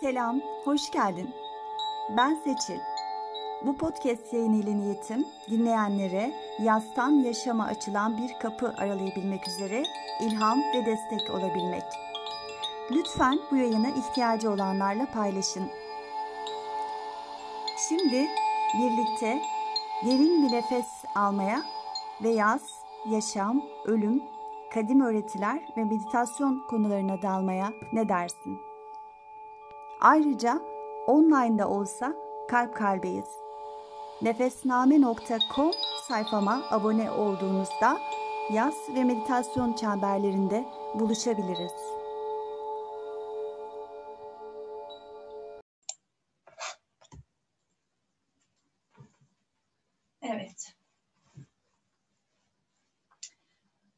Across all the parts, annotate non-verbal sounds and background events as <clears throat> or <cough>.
Selam, hoş geldin. Ben Seçil. Bu podcast yayını ile niyetim dinleyenlere yastan yaşama açılan bir kapı aralayabilmek üzere ilham ve destek olabilmek. Lütfen bu yayını ihtiyacı olanlarla paylaşın. Şimdi birlikte derin bir nefes almaya ve yaz, yaşam, ölüm, kadim öğretiler ve meditasyon konularına dalmaya ne dersin? Ayrıca online'da olsa kalp kalbeyiz. Nefesname.com sayfama abone olduğunuzda yaz ve meditasyon çemberlerinde buluşabiliriz. Evet.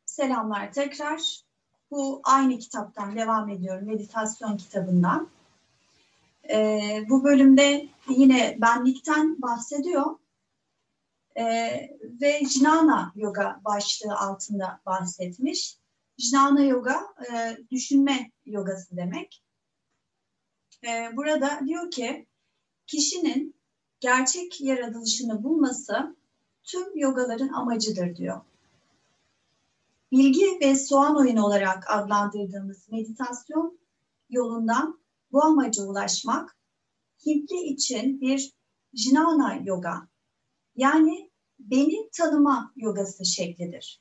Selamlar tekrar. Bu aynı kitaptan devam ediyorum. Meditasyon kitabından. E, bu bölümde yine benlikten bahsediyor e, ve Jnana Yoga başlığı altında bahsetmiş. Jnana Yoga e, düşünme yogası demek. E, burada diyor ki kişinin gerçek yaratılışını bulması tüm yogaların amacıdır diyor. Bilgi ve soğan oyunu olarak adlandırdığımız meditasyon yolundan bu amaca ulaşmak Hintli için bir jnana yoga yani beni tanıma yogası şeklidir.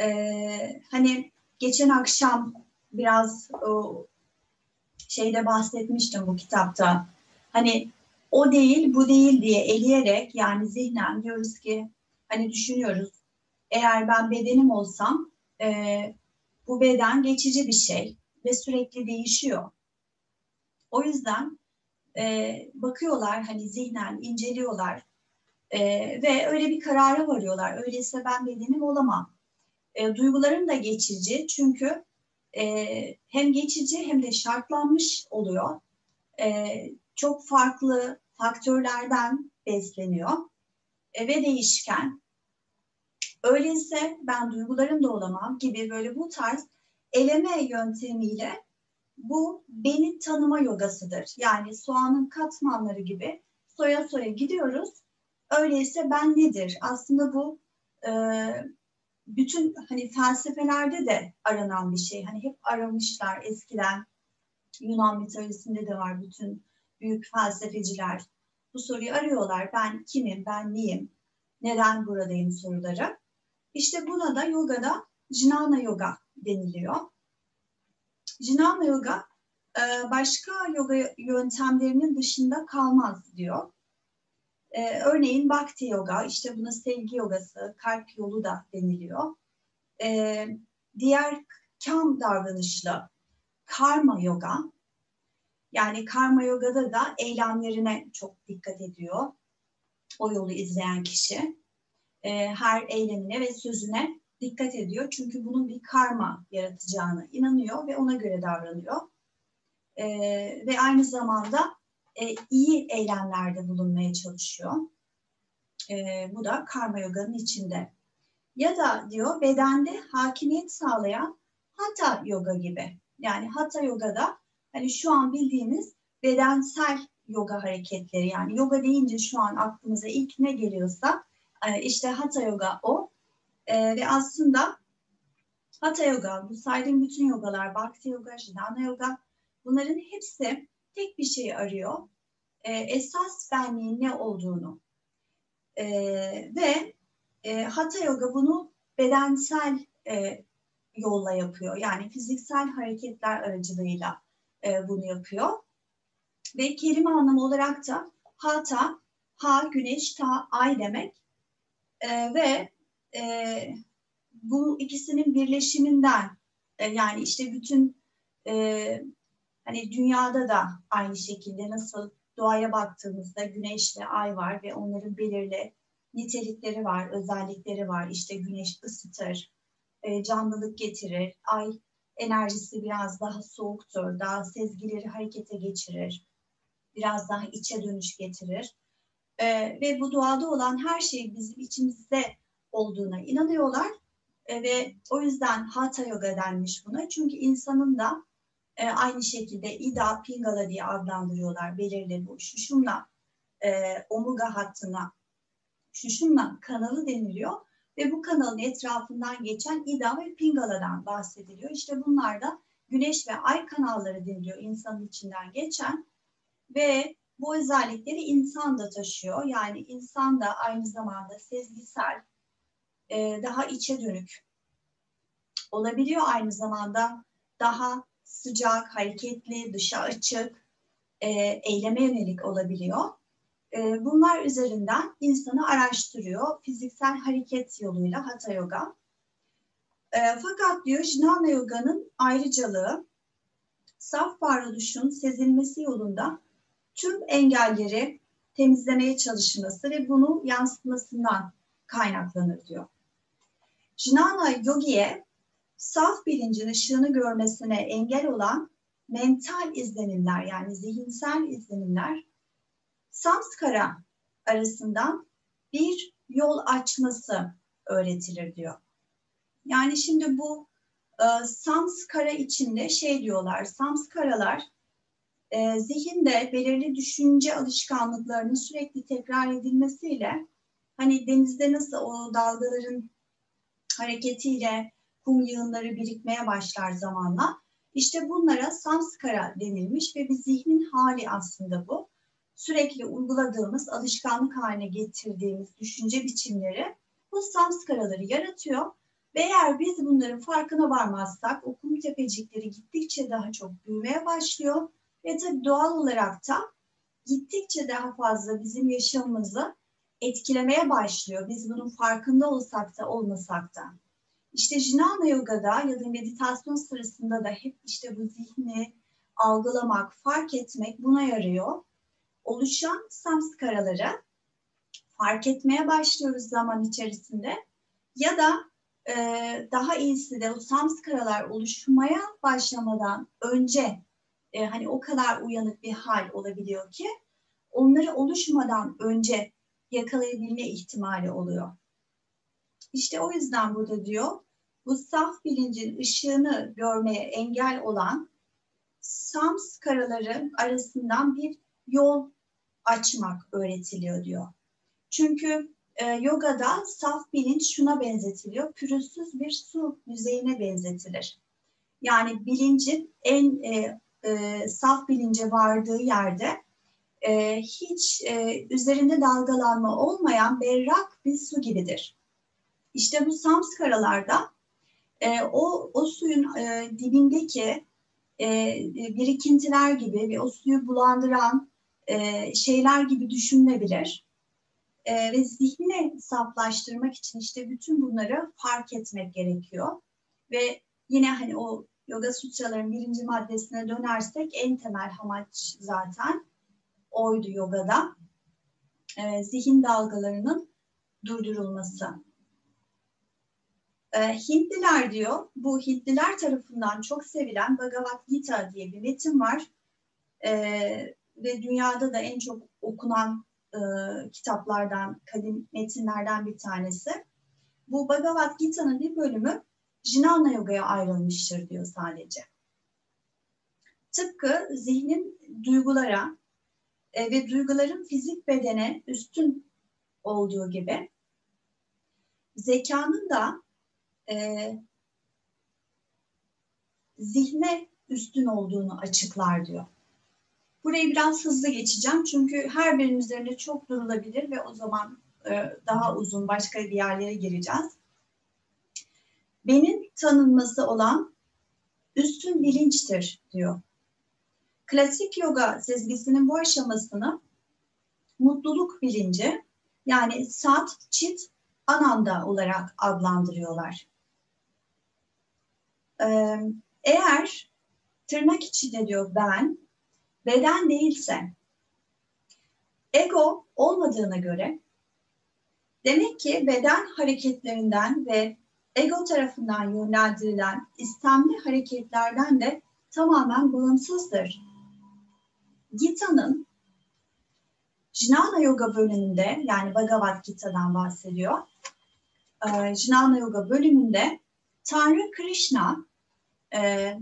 Ee, hani geçen akşam biraz o şeyde bahsetmiştim bu kitapta. Hani o değil bu değil diye eleyerek yani zihnen diyoruz ki hani düşünüyoruz eğer ben bedenim olsam e, bu beden geçici bir şey ve sürekli değişiyor. O yüzden e, bakıyorlar hani zihnen inceliyorlar e, ve öyle bir karara varıyorlar. Öyleyse ben bedenim olamam. E, duygularım da geçici çünkü e, hem geçici hem de şartlanmış oluyor. E, çok farklı faktörlerden besleniyor e, ve değişken. Öyleyse ben duygularım da olamam gibi böyle bu tarz eleme yöntemiyle bu beni tanıma yogasıdır. Yani soğanın katmanları gibi soya soya gidiyoruz. Öyleyse ben nedir? Aslında bu e, bütün hani felsefelerde de aranan bir şey. Hani hep aramışlar eskiden. Yunan mitolojisinde de var bütün büyük felsefeciler. Bu soruyu arıyorlar. Ben kimim? Ben neyim? Neden buradayım soruları. İşte buna da yogada Jnana Yoga deniliyor. Jnana Yoga e, başka yoga yöntemlerinin dışında kalmaz diyor. E, örneğin Bhakti Yoga, işte buna sevgi yogası, kalp yolu da deniliyor. E, diğer kam davranışlı karma yoga, yani karma yogada da eylemlerine çok dikkat ediyor. O yolu izleyen kişi her eylemine ve sözüne dikkat ediyor. Çünkü bunun bir karma yaratacağını inanıyor ve ona göre davranıyor. E, ve aynı zamanda e, iyi eylemlerde bulunmaya çalışıyor. E, bu da karma yoganın içinde. Ya da diyor bedende hakimiyet sağlayan hatha yoga gibi. Yani hatha yogada hani şu an bildiğimiz bedensel yoga hareketleri yani yoga deyince şu an aklımıza ilk ne geliyorsa e, işte hatha yoga o. E, ve aslında Hatha Yoga, bu saydığım bütün yogalar, Bhakti Yoga, Jnana Yoga bunların hepsi tek bir şey arıyor. E, esas benliğin ne olduğunu. E, ve e, Hatha Yoga bunu bedensel e, yolla yapıyor. Yani fiziksel hareketler aracılığıyla e, bunu yapıyor. Ve kelime anlamı olarak da Hatha, ha güneş, ta ay demek. E, ve e, bu ikisinin birleşiminden e, yani işte bütün e, hani dünyada da aynı şekilde nasıl doğaya baktığımızda güneşle ay var ve onların belirli nitelikleri var, özellikleri var. İşte güneş ısıtır, e, canlılık getirir, ay enerjisi biraz daha soğuktur, daha sezgileri harekete geçirir, biraz daha içe dönüş getirir. E, ve bu doğada olan her şey bizim içimizde olduğuna inanıyorlar e, ve o yüzden Hatha Yoga denmiş buna. Çünkü insanın da E, aynı şekilde Ida, Pingala diye adlandırıyorlar belirli bu şuşumla e, omurga hattına şuşumla kanalı deniliyor ve bu kanalın etrafından geçen Ida ve Pingala'dan bahsediliyor. İşte bunlar da güneş ve ay kanalları deniliyor insanın içinden geçen ve bu özellikleri insan da taşıyor. Yani insan da aynı zamanda sezgisel, e, daha içe dönük olabiliyor. Aynı zamanda daha sıcak, hareketli, dışa açık, e, eyleme yönelik olabiliyor. E, bunlar üzerinden insanı araştırıyor fiziksel hareket yoluyla Hatha Yoga. E, fakat diyor Jnana Yoga'nın ayrıcalığı saf varoluşun sezilmesi yolunda tüm engelleri temizlemeye çalışması ve bunu yansıtmasından kaynaklanır diyor. Jnana Yogi'ye saf bilincin ışığını görmesine engel olan mental izlenimler yani zihinsel izlenimler samskara arasından bir yol açması öğretilir diyor. Yani şimdi bu e, samskara içinde şey diyorlar, samskaralar e, zihinde belirli düşünce alışkanlıklarının sürekli tekrar edilmesiyle hani denizde nasıl o dalgaların hareketiyle kum yığınları birikmeye başlar zamanla. İşte bunlara samskara denilmiş ve bir zihnin hali aslında bu. Sürekli uyguladığımız, alışkanlık haline getirdiğimiz düşünce biçimleri bu samskaraları yaratıyor. Ve eğer biz bunların farkına varmazsak o kum tepecikleri gittikçe daha çok büyümeye başlıyor. Ve tabii doğal olarak da gittikçe daha fazla bizim yaşamımızı etkilemeye başlıyor. Biz bunun farkında olsak da olmasak da. İşte Jnana Yoga'da ya da meditasyon sırasında da hep işte bu zihni algılamak, fark etmek buna yarıyor. Oluşan samskaraları fark etmeye başlıyoruz zaman içerisinde ya da e, daha iyisi de o samskaralar oluşmaya başlamadan önce e, hani o kadar uyanık bir hal olabiliyor ki onları oluşmadan önce yakalayabilme ihtimali oluyor. İşte o yüzden burada diyor bu saf bilincin ışığını görmeye engel olan sams karaları arasından bir yol açmak öğretiliyor diyor. Çünkü e, yogada saf bilinç şuna benzetiliyor. Pürüzsüz bir su yüzeyine benzetilir. Yani bilincin en e, e, saf bilince vardığı yerde e, hiç e, üzerinde dalgalanma olmayan berrak bir su gibidir. İşte bu samskaralarda e, o, o suyun e, dibindeki e, birikintiler gibi ve o suyu bulandıran e, şeyler gibi düşünülebilir. E, ve zihni saflaştırmak için işte bütün bunları fark etmek gerekiyor. Ve yine hani o Yoga Sutraların birinci maddesine dönersek en temel amaç zaten oydu yogada. E, zihin dalgalarının durdurulması. E, Hintliler diyor, bu Hintliler tarafından çok sevilen Bhagavad Gita diye bir metin var. E, ve dünyada da en çok okunan e, kitaplardan, kadim metinlerden bir tanesi. Bu Bhagavad Gita'nın bir bölümü Jnana Yoga'ya ayrılmıştır diyor sadece. Tıpkı zihnin duygulara e, ve duyguların fizik bedene üstün olduğu gibi zekanın da e, zihne üstün olduğunu açıklar diyor. Burayı biraz hızlı geçeceğim çünkü her birinin üzerinde çok durulabilir ve o zaman e, daha uzun başka bir yerlere gireceğiz. Benim tanınması olan üstün bilinçtir diyor. Klasik yoga sezgisinin bu aşamasını mutluluk bilinci yani sat, çit, ananda olarak adlandırıyorlar. Ee, eğer tırnak içinde diyor ben, beden değilse, ego olmadığına göre demek ki beden hareketlerinden ve ego tarafından yönlendirilen istemli hareketlerden de tamamen bağımsızdır. Gita'nın Jnana Yoga bölümünde yani Bhagavad Gita'dan bahsediyor. Ee, Jnana Yoga bölümünde Tanrı Krishna e,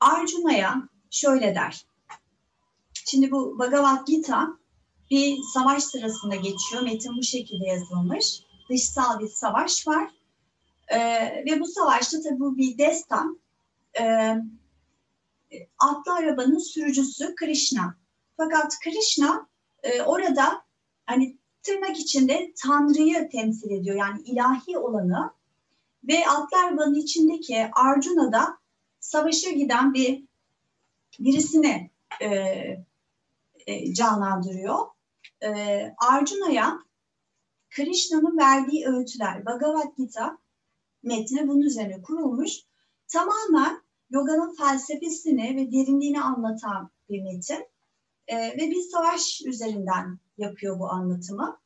Arjuna'ya şöyle der. Şimdi bu Bhagavad Gita bir savaş sırasında geçiyor. Metin bu şekilde yazılmış. Dışsal bir savaş var. Ee, ve bu savaşta tabii bu bir destan. Ee, atlı arabanın sürücüsü Krishna. Fakat Krishna e, orada hani tırnak içinde Tanrı'yı temsil ediyor. Yani ilahi olanı. Ve atlı arabanın içindeki Arjuna da savaşa giden bir birisini e, e, canlandırıyor. E, Arjuna'ya Krishna'nın verdiği öğütler, Bhagavad Gita metni bunun üzerine kurulmuş. Tamamen yoganın felsefesini ve derinliğini anlatan bir metin. E, ve bir savaş üzerinden yapıyor bu anlatımı.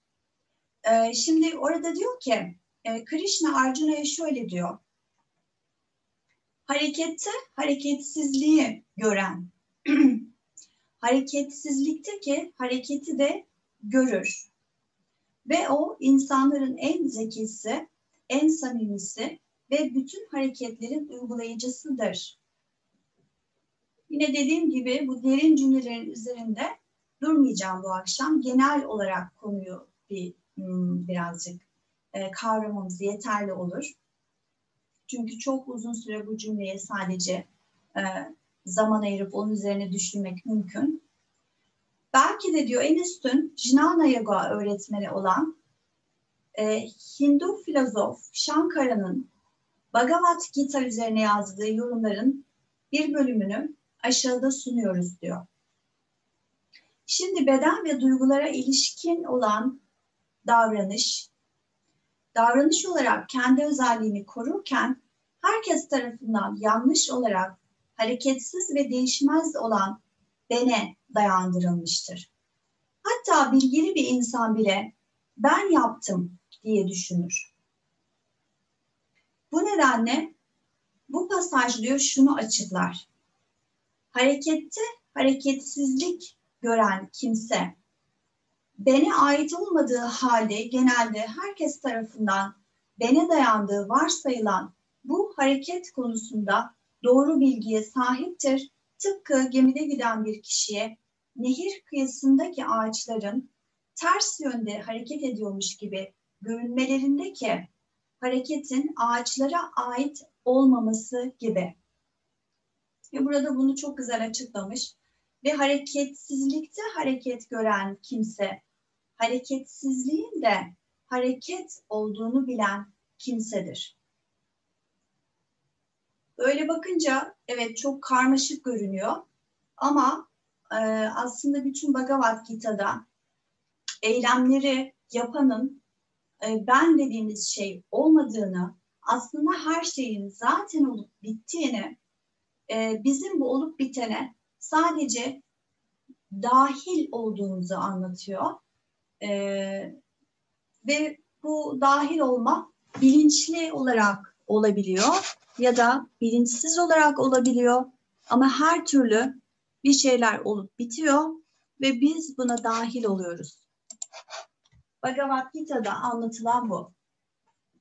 E, şimdi orada diyor ki, e, Krishna Arjuna'ya şöyle diyor. Harekette hareketsizliği gören, <clears throat> hareketsizlikteki hareketi de görür. Ve o insanların en zekisi, en samimisi ve bütün hareketlerin uygulayıcısıdır. Yine dediğim gibi bu derin cümlelerin üzerinde durmayacağım bu akşam. Genel olarak konuyu bir hmm, birazcık e, kavramamız yeterli olur. Çünkü çok uzun süre bu cümleye sadece e, zaman ayırıp onun üzerine düşünmek mümkün. Belki de diyor en üstün Jnana Yoga öğretmeni olan e, Hindu filozof Shankara'nın Bhagavad Gita üzerine yazdığı yorumların bir bölümünü aşağıda sunuyoruz diyor. Şimdi beden ve duygulara ilişkin olan davranış, davranış olarak kendi özelliğini korurken herkes tarafından yanlış olarak hareketsiz ve değişmez olan bene dayandırılmıştır. Hatta bilgili bir insan bile ben yaptım diye düşünür. Bu nedenle bu pasaj diyor şunu açıklar. Harekette hareketsizlik gören kimse bene ait olmadığı halde genelde herkes tarafından bene dayandığı varsayılan bu hareket konusunda doğru bilgiye sahiptir. Tıpkı gemide giden bir kişiye nehir kıyısındaki ağaçların ters yönde hareket ediyormuş gibi görünmelerindeki hareketin ağaçlara ait olmaması gibi. Ve burada bunu çok güzel açıklamış. Ve hareketsizlikte hareket gören kimse, hareketsizliğin de hareket olduğunu bilen kimsedir. Böyle bakınca evet çok karmaşık görünüyor ama e, aslında bütün Bhagavad Gita'da eylemleri yapanın e, ben dediğimiz şey olmadığını, aslında her şeyin zaten olup bittiğini, e, bizim bu olup bitene sadece dahil olduğumuzu anlatıyor. E, ve bu dahil olma bilinçli olarak olabiliyor ya da bilinçsiz olarak olabiliyor. Ama her türlü bir şeyler olup bitiyor ve biz buna dahil oluyoruz. Bhagavad Gita'da anlatılan bu.